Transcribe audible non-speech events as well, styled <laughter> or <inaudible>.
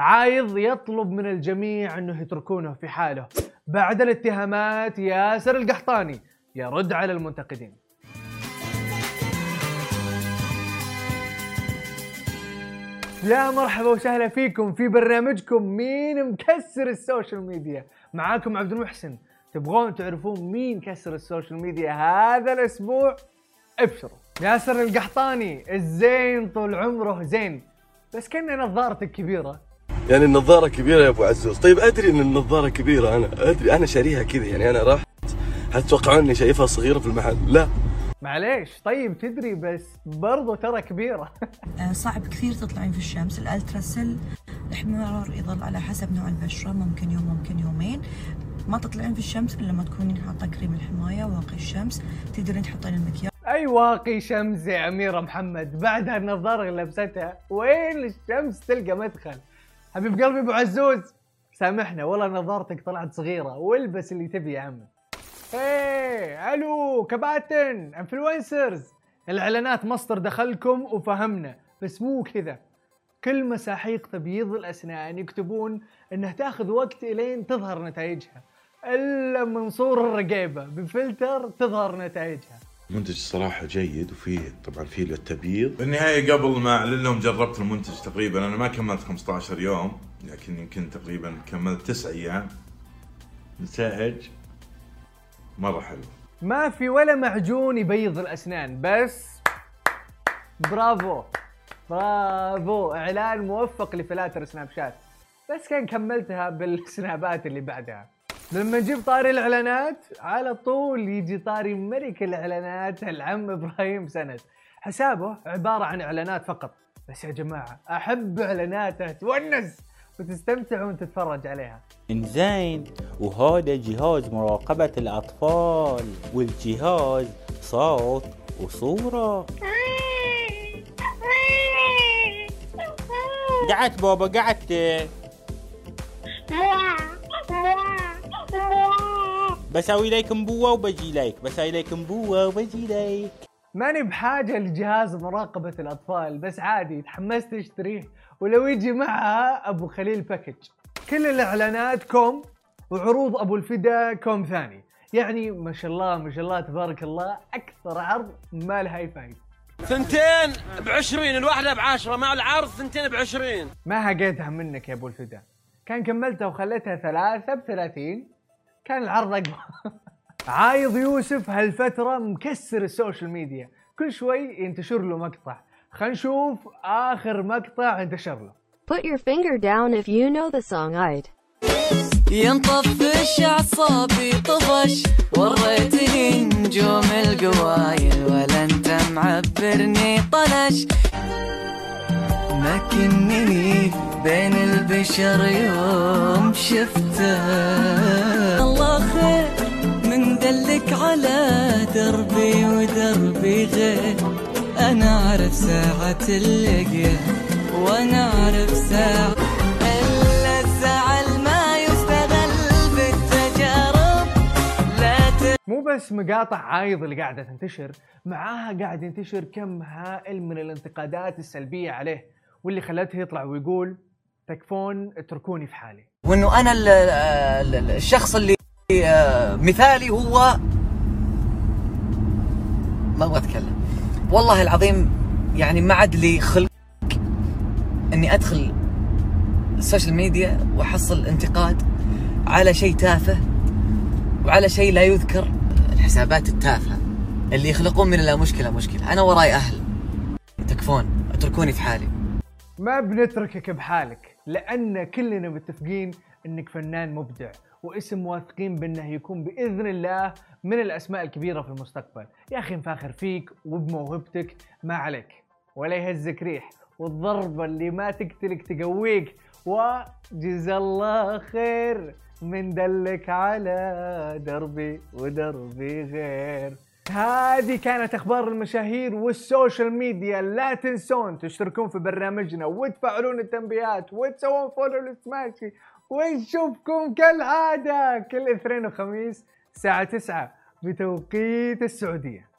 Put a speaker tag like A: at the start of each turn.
A: عايض يطلب من الجميع إنه يتركونه في حاله. بعد الاتهامات ياسر القحطاني يرد على المنتقدين. يا مرحبا وسهلا فيكم في برنامجكم مين مكسر ال social media. معاكم عبد المحسن. تبغون تعرفون مين كسر ال social media هذا الأسبوع؟ ابشروا. ياسر القحطاني الزين طول عمره زين. بس كان نظارتك كبيرة.
B: يعني النظارة كبيرة يا أبو عزوز، طيب أدري إن النظارة كبيرة. أنا، أدري أنا شاريها كذا يعني. أنا رحت هتتوقعون إني شايفها صغيرة في المحل، لا.
A: معليش. طيب تدري بس برضو ترى كبيرة. <laughs>
C: آه، صعب كثير تطلعين في الشمس. ال Ultracel الاحمرار يظل على حسب نوع البشرة. ممكن يوم ممكن يومين. ما تطلعين في الشمس إلا لما تكونين حاطة كريم الحماية واقي الشمس. تقدرين تحطين المكياج.
A: أي واقي شمس يا أميرة محمد؟ بعد هالنظارة اللي لبستها وين الشمس تلقى مدخل؟ حبيب قلبي أبو عزوز سامحنا والله نظارتك طلعت صغيرة والبس اللي تبي يا عمي. إيه ألو كباتن influencers الإعلانات مصدر دخلكم وفهمنا بس مو كذا. كل مساحيق تبييض الأسنان يكتبون انها تأخذ وقت إلين تظهر نتائجها إلا منصور الرقيبه بفلتر تظهر نتائجها.
D: المنتج صراحة جيد وفيه طبعا فيه للتبييض.
E: بالنهاية قبل ما أعلن لهم جربت المنتج تقريبا أنا ما كملت 15 يوم لكن يمكن تقريبا كملت 9 أيام. نتائج مرة حلوة.
A: ما في ولا معجون يبيض الأسنان بس برافو برافو. إعلان موفق لفلاتر سناب شات. بس كان كملتها بالسنابات اللي بعدها. لما نجيب طاري الإعلانات على طول يجي طاري ملك الإعلانات العم إبراهيم سند. حسابه عبارة عن إعلانات فقط. بس يا جماعة أحب إعلاناته تونس وتستمتع وانت تتفرج عليها.
F: إنزين وهذا جهاز مراقبة الأطفال والجهاز صوت وصورة. قعدت بابا قعدت. <laughs> بسوي لك مبوة وبجي لك بسوي لك مبوة وبجي لك
A: ماني بحاجة لجهاز مراقبة الأطفال بس عادي تحمست اشتريه. ولو يجي معها أبو خليل package كل الإعلانات كوم وعروض أبو الفدا كوم ثاني. يعني ما شاء الله ما شاء الله تبارك الله أكثر عرض ما لها أي فايدة.
G: ثنتين بعشرين الواحدة بعشرة مع العرض ثنتين بعشرين.
A: ما هقيتها منك يا أبو الفدا. كان كملتها وخليتها ثلاثة بثلاثين. كان العرض أقوى. عايض يوسف هالفترة مكسر ال social media. كل شوي ينتشر له مقطع. خلينا نشوف آخر مقطع انتشر له.
H: Put your finger down if you know the song I'd.
I: ينطفش أعصابي طفش. وريتني نجوم القوايل ولا انت معبرني طنش مكنني بين البشر يوم شفته. على دربي ودربي غير. أنا أعرف ساعة اللقيا وأنا أعرف ساعة إلا الزعل ما يستغل لا
A: مو بس مقاطع عايض اللي قاعدة تنتشر معاها قاعد ينتشر كم هائل من الانتقادات السلبية عليه واللي خلته يطلع ويقول تكفون اتركوني في حالي.
I: وإنه أنا ال- ال- الشخص اللي آه، مثالي هو ما أبغى أتكلم. والله العظيم يعني ما عاد لي خلق إني أدخل ال social media وأحصل انتقاد على شيء تافه وعلى شيء لا يذكر. الحسابات التافهة اللي يخلقون من لا مشكلة مشكلة. أنا وراي أهل. تكفون. اتركوني في حالي.
A: ما بنتركك بحالك لأن كلنا متفقين إنك فنان مبدع واسم واثقين بأنه يكون بإذن الله من الأسماء الكبيرة في المستقبل. يا أخي نفاخر فيك وبموهبتك ما عليك ولا يهزك ريح والضربه اللي ما تقتلك تقويك. وجزا الله خير من دلك على دربي ودربي غير. هذه كانت أخبار المشاهير وال social media. لا تنسون تشتركون في برنامجنا وتفعلون التنبيهات وتسوون follow لسماشي ونشوفكم كالعادة كل اثنين وخميس الساعة 9 بتوقيت السعودية.